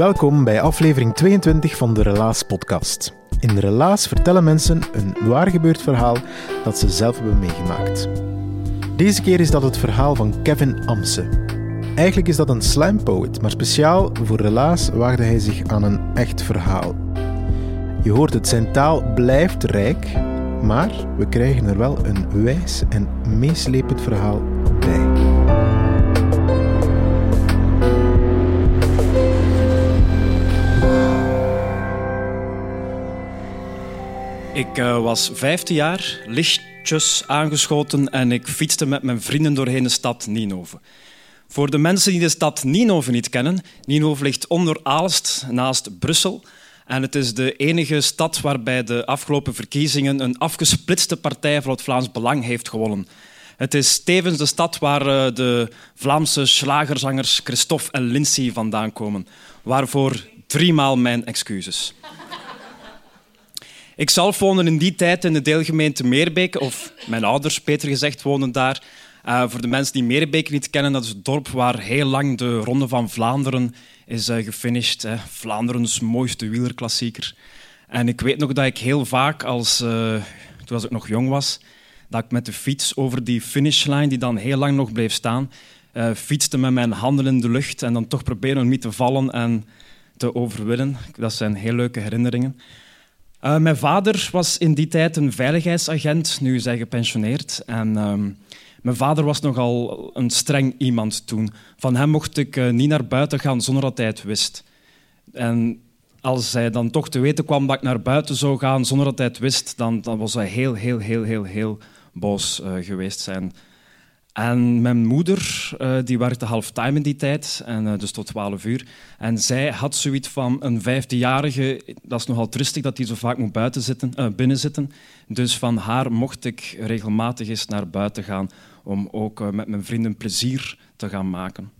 Welkom bij aflevering 22 van de Relaas podcast. In de Relaas vertellen mensen een waar gebeurd verhaal dat ze zelf hebben meegemaakt. Deze keer is dat het verhaal van Kevin Amse. Eigenlijk is dat een slam poet, maar speciaal voor Relaas waagde hij zich aan een echt verhaal. Je hoort het, zijn taal blijft rijk, maar we krijgen er wel een wijs en meeslepend verhaal bij. Ik uh, was 15 jaar, lichtjes aangeschoten en ik fietste met mijn vrienden doorheen de stad Ninove. Voor de mensen die de stad Ninove niet kennen, Ninove ligt onder Aalst, naast Brussel. En het is de enige stad waarbij de afgelopen verkiezingen een afgesplitste partij voor het Vlaams Belang heeft gewonnen. Het is tevens de stad waar uh, de Vlaamse slagerzangers Christophe en Lindsay vandaan komen. Waarvoor driemaal mijn excuses. Ik zelf woonde in die tijd in de deelgemeente Meerbeek, of mijn ouders beter gezegd woonden daar. Uh, voor de mensen die Meerbeek niet kennen, dat is het dorp waar heel lang de Ronde van Vlaanderen is uh, gefinished. Hè. Vlaanderens mooiste wielerklassieker. En ik weet nog dat ik heel vaak, als, uh, toen als ik nog jong was, dat ik met de fiets over die finishlijn, die dan heel lang nog bleef staan, fietste met mijn handen in de lucht en dan toch proberen om niet te vallen en te overwinnen. Dat zijn heel leuke herinneringen. Uh, mijn vader was in die tijd een veiligheidsagent, nu is hij gepensioneerd. En uh, mijn vader was nogal een streng iemand toen. Van hem mocht ik uh, niet naar buiten gaan zonder dat hij het wist. En als hij dan toch te weten kwam dat ik naar buiten zou gaan zonder dat hij het wist, dan, dan was hij heel, heel, heel, heel, heel boos eh, geweest zijn. En mijn moeder uh, die werkte halftime in die tijd, en, uh, dus tot 12 uur. En zij had zoiets van een vijftienjarige, dat is nogal tristig dat hij zo vaak moet buiten zitten, uh, binnen zitten. Dus van haar mocht ik regelmatig eens naar buiten gaan om ook met mijn vrienden plezier te gaan maken.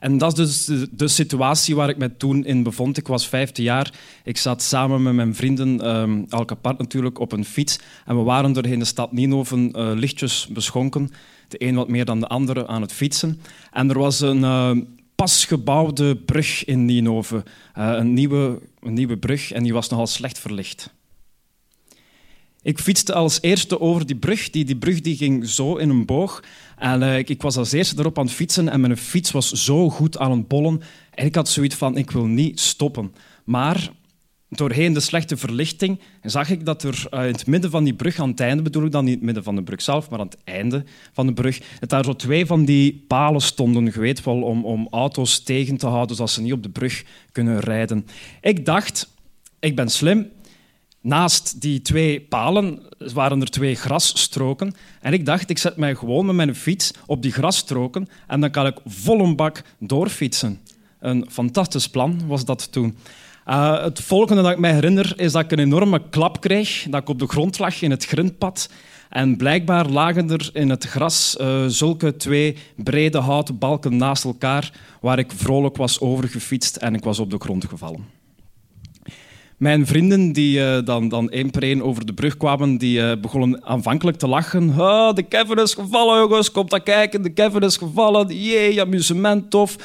En dat is dus de, situatie waar ik me toen in bevond. Ik was 15 jaar. Ik zat samen met mijn vrienden, um, elk apart natuurlijk, op een fiets. En we waren doorheen de stad Nienhoven uh, lichtjes beschonken. De een wat meer dan de andere aan het fietsen. En er was een uh, pas gebouwde brug in Nienhoven. Uh, een, nieuwe, een nieuwe brug en die was nogal slecht verlicht. Ik fietste als eerste over die brug. Die, die brug die ging zo in een boog. En uh, ik, ik, was als eerste erop aan het fietsen en mijn fiets was zo goed aan het bollen. En ik had zoiets van, ik wil niet stoppen. Maar doorheen de slechte verlichting zag ik dat er uh, in het midden van die brug, aan het einde bedoel ik dan niet het midden van de brug zelf, maar aan het einde van de brug, dat daar zo twee van die palen stonden, je weet wel, om, om auto's tegen te houden, zodat ze niet op de brug kunnen rijden. Ik dacht, ik ben slim, Naast die twee palen waren er twee grasstroken. En ik dacht, ik zet mij gewoon met mijn fiets op die grasstroken en dan kan ik vol bak doorfietsen. Een fantastisch plan was dat toen. Uh, het volgende dat ik mij herinner is dat ik een enorme klap kreeg, dat ik op de grond lag in het grindpad. En blijkbaar lagen er in het gras uh, zulke twee brede houten balken naast elkaar, waar ik vrolijk was overgefietst en ik was op de grond gevallen. Mijn vrienden die uh, dan, dan één per één over de brug kwamen, die begonnen aanvankelijk te lachen. Oh, de Kevin is gevallen, jongens, kom daar kijken. De Kevin is gevallen, jee, amusement, tof.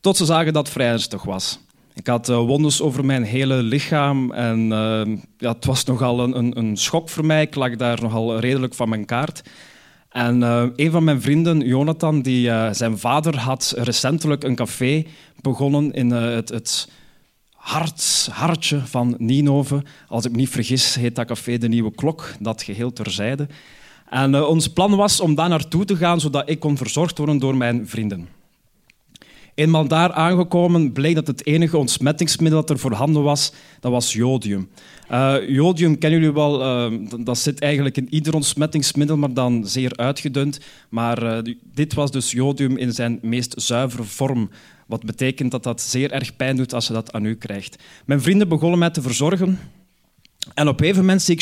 Tot ze zagen dat het ernstig was. Ik had uh, wondes over mijn hele lichaam en uh, ja, het was nogal een, een, een, schok voor mij. Ik lag daar nogal redelijk van mijn kaart. En uh, een van mijn vrienden, Jonathan, die, zijn vader had recentelijk een café begonnen in het, het hart, hartje van Ninove. Als ik me niet vergis, heet dat café De Nieuwe Klok, dat geheel terzijde. En ons plan was om daar naartoe te gaan, zodat ik kon verzorgd worden door mijn vrienden. Eenmaal daar aangekomen bleek dat het enige ontsmettingsmiddel dat er voorhanden was, dat was jodium. Uh, jodium kennen jullie wel, uh, dat zit eigenlijk in ieder ontsmettingsmiddel, maar dan zeer uitgedund. Maar uh, dit was dus jodium in zijn meest zuivere vorm. Wat betekent dat dat zeer erg pijn doet als je dat aan u krijgt. Mijn vrienden begonnen mij te verzorgen. En op een moment zie ik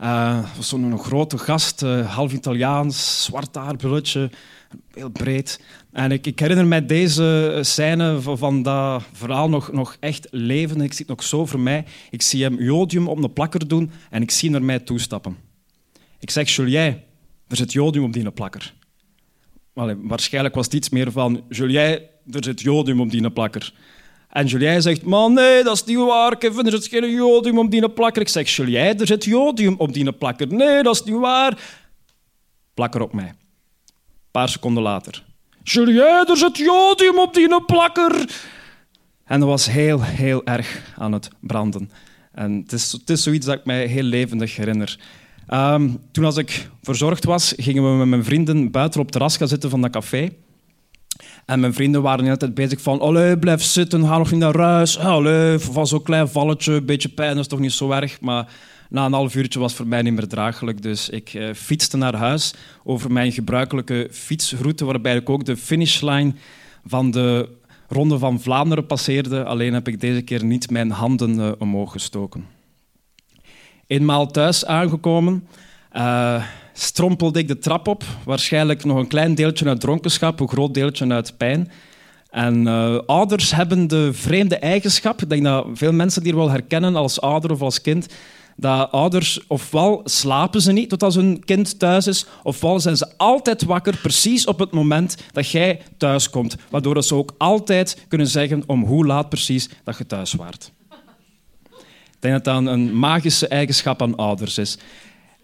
Julien, zo'n grote gast, half Italiaans, zwart haar, brilletje, heel breed. En ik, ik, herinner mij deze scène van, dat verhaal nog, nog echt leven. Ik zie het nog zo voor mij. Ik zie hem jodium op de plakker doen en ik zie hem naar mij toestappen. Ik zeg, Julien, er zit jodium op die plakker. Waarschijnlijk was het iets meer van, Julien, er zit jodium op die plakker. En Julien zegt, man, nee, dat is niet waar, Kevin, er zit geen jodium op die plakker. Ik zeg, Julien, er zit jodium op die plakker. Nee, dat is niet waar. Plakker op mij. Een paar seconden later. Julien, er zit jodium op die plakker. En dat was heel, heel erg aan het branden. En het is, het is zoiets dat ik mij heel levendig herinner. Um, toen als ik verzorgd was, gingen we met mijn vrienden buiten op het terras gaan zitten van dat café. En mijn vrienden waren de hele bezig van... Allee, blijf zitten, ga nog niet naar huis. Allee, van zo'n klein valletje, een beetje pijn, dat is toch niet zo erg. Maar na een half uurtje was voor mij niet meer draaglijk. Dus ik uh, fietste naar huis over mijn gebruikelijke fietsroute, waarbij ik ook de finishline van de Ronde van Vlaanderen passeerde. Alleen heb ik deze keer niet mijn handen uh, omhoog gestoken. Eenmaal thuis aangekomen, uh, strompelde ik de trap op. Waarschijnlijk nog een klein deeltje uit dronkenschap, een groot deeltje uit pijn. En uh, ouders hebben de vreemde eigenschap, ik denk dat veel mensen die wel herkennen als ouder of als kind, dat ouders ofwel slapen ze niet tot als hun kind thuis is, ofwel zijn ze altijd wakker precies op het moment dat jij thuis komt, waardoor ze ook altijd kunnen zeggen om hoe laat precies dat je thuis waart. Ik denk dat dat een magische eigenschap aan ouders is.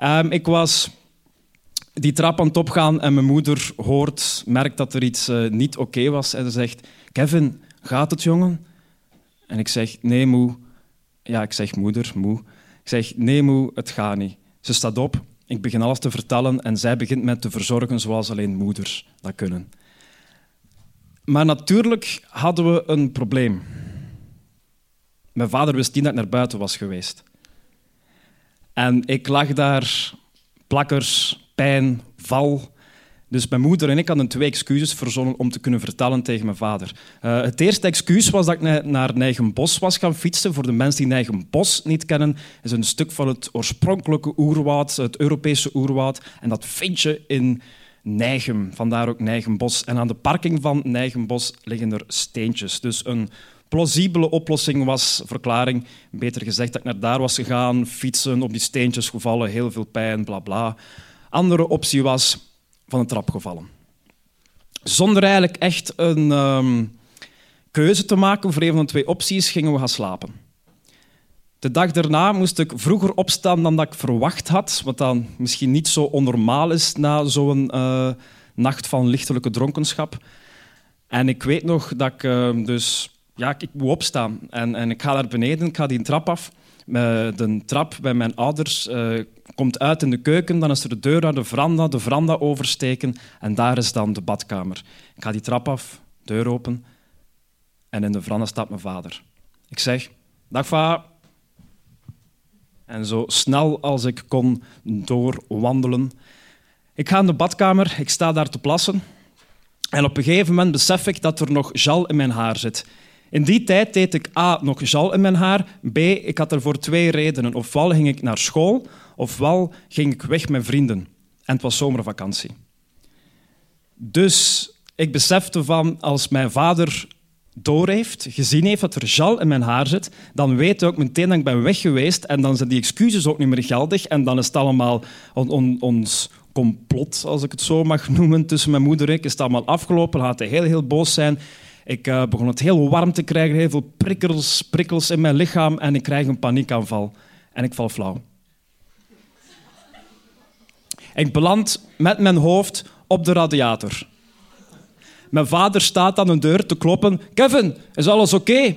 Um, ik was die trap aan het opgaan en mijn moeder hoort, merkt dat er iets uh, niet oké was en ze zegt, Kevin, gaat het jongen? En ik zeg, nee moe. Ja, ik zeg moeder, moe. Ik zeg, nee moe, het gaat niet. Ze staat op, ik begin alles te vertellen en zij begint met te verzorgen zoals alleen moeders dat kunnen. Maar natuurlijk hadden we een probleem. Mijn vader wist niet dat ik naar buiten was geweest. En ik lag daar, plakkers, pijn, val, dus mijn moeder en ik hadden twee excuses verzonnen om te kunnen vertellen tegen mijn vader. Uh, het eerste excuus was dat ik naar Nijgenbos was gaan fietsen. Voor de mensen die Nijgenbos niet kennen, is een stuk van het oorspronkelijke oerwoud, het Europese oerwoud. En dat vind je in Nijgen, vandaar ook Nijgenbos. En aan de parking van Nijgenbos liggen er steentjes. Dus een plausibele oplossing was, verklaring, beter gezegd, dat ik naar daar was gegaan, fietsen, op die steentjes gevallen, heel veel pijn, bla bla. Andere optie was van de trap gevallen. Zonder eigenlijk echt een um, keuze te maken voor een van de twee opties, gingen we gaan slapen. De dag daarna moest ik vroeger opstaan dan dat ik verwacht had, wat dan misschien niet zo onnormaal is na zo'n uh, nacht van lichtelijke dronkenschap. En ik weet nog dat ik uh, dus... Ja, ik, ik moet opstaan en, en ik ga naar beneden, ik ga die trap af de trap bij mijn ouders uh, komt uit in de keuken. Dan is er de deur naar de veranda, de veranda oversteken en daar is dan de badkamer. Ik ga die trap af, deur open en in de veranda staat mijn vader. Ik zeg, dag va. En zo snel als ik kon doorwandelen. Ik ga in de badkamer, ik sta daar te plassen. En op een gegeven moment besef ik dat er nog gel in mijn haar zit. In die tijd deed ik A, nog gel in mijn haar. B, ik had er voor twee redenen. Ofwel ging ik naar school, ofwel ging ik weg met vrienden. En het was zomervakantie. Dus ik besefte van, als mijn vader doorheeft, gezien heeft dat er gel in mijn haar zit, dan weet hij ook meteen dat ik ben weg geweest en dan zijn die excuses ook niet meer geldig en dan is het allemaal ons complot, als ik het zo mag noemen, tussen mijn moeder en ik, is het allemaal afgelopen. Dan gaat hij heel, heel boos zijn Ik uh, begon het heel warm te krijgen, heel veel prikkels, prikkels in mijn lichaam en ik krijg een paniekaanval en ik val flauw. Ik beland met mijn hoofd op de radiator. Mijn vader staat aan de deur te kloppen. Kevin, is alles oké?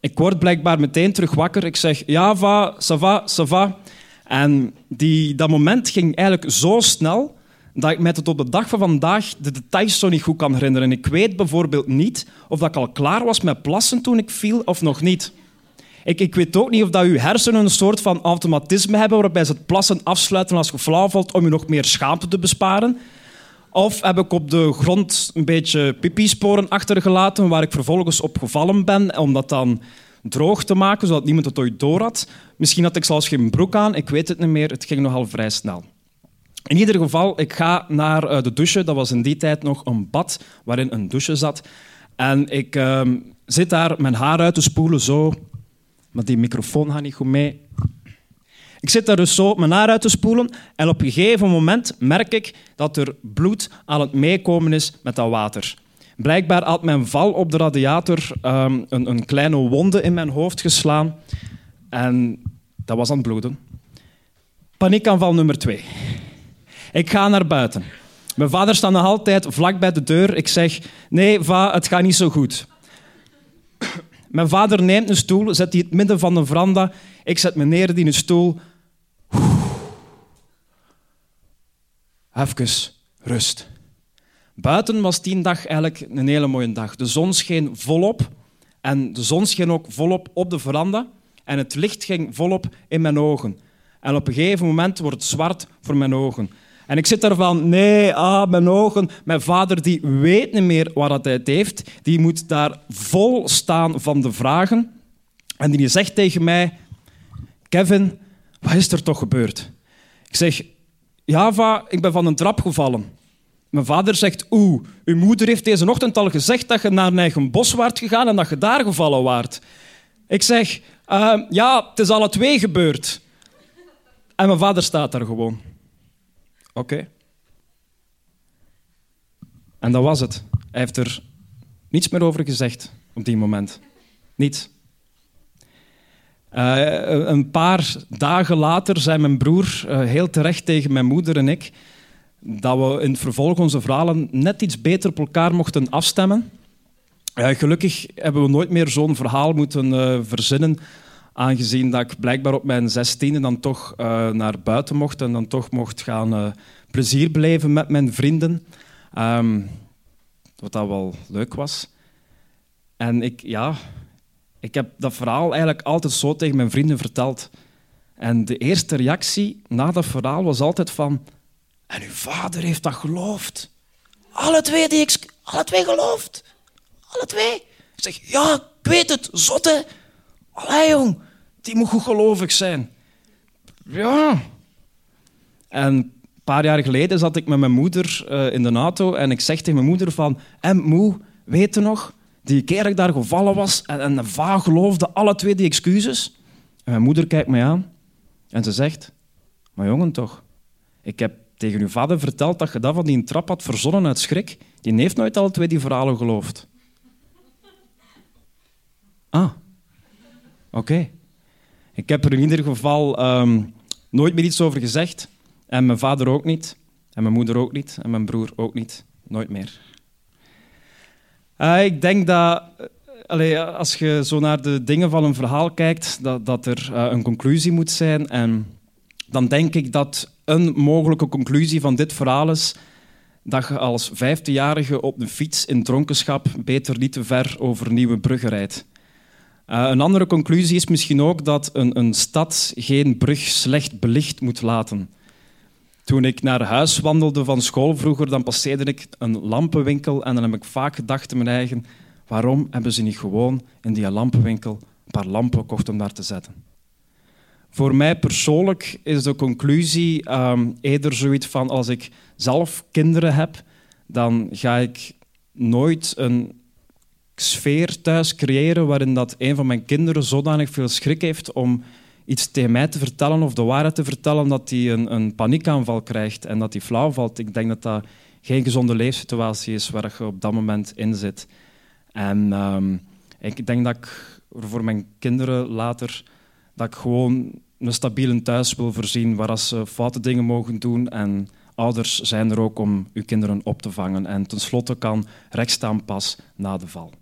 Ik word blijkbaar meteen terug wakker. Ik zeg, ja, va, ça va, ça va. En die, dat moment ging eigenlijk zo snel dat ik mij tot op de dag van vandaag de details zo niet goed kan herinneren. Ik weet bijvoorbeeld niet of dat ik al klaar was met plassen toen ik viel of nog niet. Ik, ik weet ook niet of dat uw hersenen een soort van automatisme hebben waarbij ze het plassen afsluiten als je flauw valt om je nog meer schaamte te besparen. Of heb ik op de grond een beetje pipi-sporen achtergelaten waar ik vervolgens op gevallen ben om dat dan droog te maken, zodat niemand het ooit door had. Misschien had ik zelfs geen broek aan, ik weet het niet meer. Het ging nogal vrij snel. In ieder geval, ik ga naar eh, de douche. Dat was in die tijd nog een bad waarin een douche zat. En ik uh, zit daar mijn haar uit te spoelen, zo. Maar die microfoon gaat niet goed mee. Ik zit daar dus zo mijn haar uit te spoelen en op een gegeven moment merk ik dat er bloed aan het meekomen is met dat water. Blijkbaar had mijn val op de radiator um, een, een, kleine wonde in mijn hoofd geslaan en dat was aan het bloeden. Paniekaanval nummer twee. Ik ga naar buiten. Mijn vader staat nog altijd vlak bij de deur. Ik zeg, nee, va, het gaat niet zo goed. Mijn vader neemt een stoel, zet die in het midden van de veranda. Ik zet me neer in een stoel. Even rust. Buiten was die dag eigenlijk een hele mooie dag. De zon scheen volop en de zon scheen ook volop op de veranda en het licht ging volop in mijn ogen. En op een gegeven moment wordt het zwart voor mijn ogen. En ik zit daar van, nee, ah, mijn ogen. Mijn vader die weet niet meer wat hij heeft. Die moet daar vol staan van de vragen. En die zegt tegen mij, Kevin, wat is er toch gebeurd? Ik zeg, Java, ik ben van een trap gevallen. Mijn vader zegt, oeh, uw moeder heeft deze ochtend al gezegd dat je naar een eigen bos waart gegaan en dat je daar gevallen waart. Ik zeg, uh, ja, het is alle twee gebeurd. En mijn vader staat daar gewoon. Oké. En dat was het. Hij heeft er niets meer over gezegd op die moment. Niets. Uh, een paar dagen later zei mijn broer uh, heel terecht tegen mijn moeder en ik dat we in het vervolg onze verhalen net iets beter op elkaar mochten afstemmen. Uh, gelukkig hebben we nooit meer zo'n verhaal moeten verzinnen, aangezien dat ik blijkbaar op mijn zestiende dan toch naar buiten mocht en dan toch mocht gaan plezier beleven met mijn vrienden. Um, wat dat wel leuk was. En ik, ja, ik heb dat verhaal eigenlijk altijd zo tegen mijn vrienden verteld. En de eerste reactie na dat verhaal was altijd van... En uw vader heeft dat geloofd. Alle twee, die ik, alle twee geloofd. Alle twee. Ik zeg, ja, ik weet het, zotte. Allee, jong, die moet goed gelovig zijn. Ja. En een paar jaar geleden zat ik met mijn moeder uh, in de auto en ik zeg tegen mijn moeder van... En moe, weet je nog? die keer dat ik daar gevallen was en, en vaag geloofde alle twee die excuses. En mijn moeder kijkt mij aan en ze zegt, maar jongen toch, ik heb tegen uw vader verteld dat je dat van die trap had verzonnen uit schrik. Die heeft nooit alle twee die verhalen geloofd. Ah, oké. Ik heb er in ieder geval um, nooit meer iets over gezegd. En mijn vader ook niet. En mijn moeder ook niet. En mijn broer ook niet. Nooit meer. Uh, ik denk dat allee, als je zo naar de dingen van een verhaal kijkt, dat, dat er uh, een conclusie moet zijn. En dan denk ik dat een mogelijke conclusie van dit verhaal is dat je als vijftienjarige op de fiets in dronkenschap beter niet te ver over Nieuwe Brugge rijdt. Een andere conclusie is misschien ook dat een, een stad geen brug slecht belicht moet laten. Toen ik naar huis wandelde van school vroeger, dan passeerde ik een lampenwinkel en dan heb ik vaak gedacht in mijn eigen, waarom hebben ze niet gewoon in die lampenwinkel een paar lampen gekocht om daar te zetten? Voor mij persoonlijk is de conclusie um, eerder zoiets van als ik zelf kinderen heb, dan ga ik nooit een sfeer thuis creëren waarin dat een van mijn kinderen zodanig veel schrik heeft om iets tegen mij te vertellen of de waarheid te vertellen, dat hij een, een paniekaanval krijgt en dat hij flauw valt. Ik denk dat dat geen gezonde leefsituatie is waar je op dat moment in zit. En ehm, ik denk dat ik voor mijn kinderen later dat ik gewoon een stabiele thuis wil voorzien waar ze foute dingen mogen doen en ouders zijn er ook om uw kinderen op te vangen. En tenslotte kan recht staan pas na de val.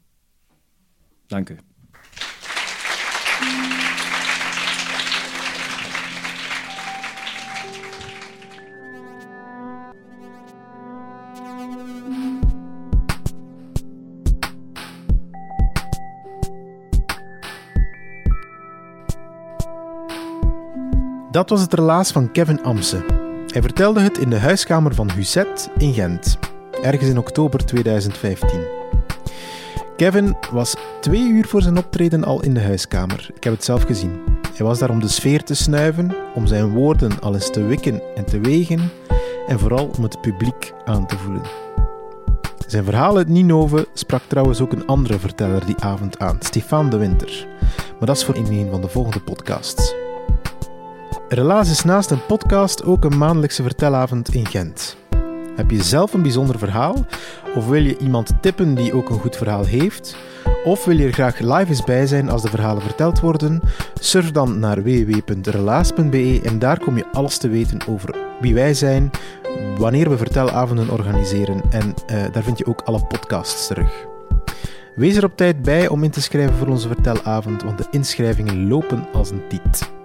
Dat was het relaas van Kevin Amse. Hij vertelde het in de huiskamer van Huzet in Gent, ergens in oktober 2015. Kevin was twee uur voor zijn optreden al in de huiskamer. Ik heb het zelf gezien. Hij was daar om de sfeer te snuiven, om zijn woorden al eens te wikken en te wegen en vooral om het publiek aan te voelen. Zijn verhaal uit Ninove sprak trouwens ook een andere verteller die avond aan, Stefan de Winter. Maar dat is voor in een van de volgende podcasts. Relaas is naast een podcast ook een maandelijkse vertelavond in Gent. Heb je zelf een bijzonder verhaal? Of wil je iemand tippen die ook een goed verhaal heeft? Of wil je er graag live eens bij zijn als de verhalen verteld worden? Surf dan naar www.relaas.be en daar kom je alles te weten over wie wij zijn, wanneer we vertelavonden organiseren en uh, daar vind je ook alle podcasts terug. Wees er op tijd bij om in te schrijven voor onze vertelavond, want de inschrijvingen lopen als een tiet.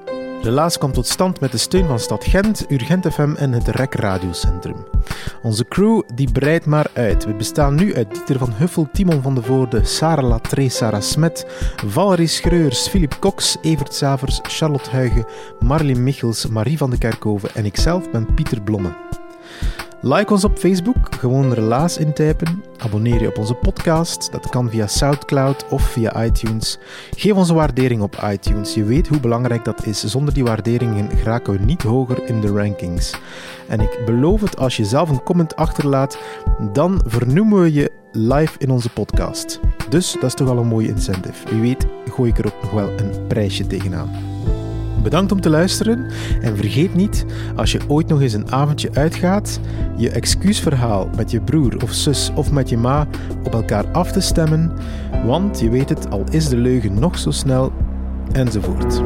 Relaas kwam tot stand met de steun van Stad Gent, Urgent FM en het REC Radiocentrum. Onze crew die breidt maar uit. We bestaan nu uit Dieter van Huffel, Timon van de Voorde, Sarah Latré, Sarah Smet, Valerie Schreurs, Filip Cox, Evert Savers, Charlotte Huigen, Marlene Michels, Marie van de Kerkhoven en ikzelf ben Pieter Blomme. Like ons op Facebook, gewoon relaas intypen. Abonneer je op onze podcast, dat kan via Soundcloud of via iTunes. Geef ons een waardering op iTunes, je weet hoe belangrijk dat is. Zonder die waarderingen geraken we niet hoger in de rankings. En ik beloof het, als je zelf een comment achterlaat, dan vernoemen we je live in onze podcast. Dus dat is toch al een mooie incentive. Wie weet gooi ik er ook nog wel een prijsje tegenaan. Bedankt om te luisteren en vergeet niet, als je ooit nog eens een avondje uitgaat, je excuusverhaal met je broer of zus of met je ma op elkaar af te stemmen, want je weet het, al is de leugen nog zo snel, enzovoort.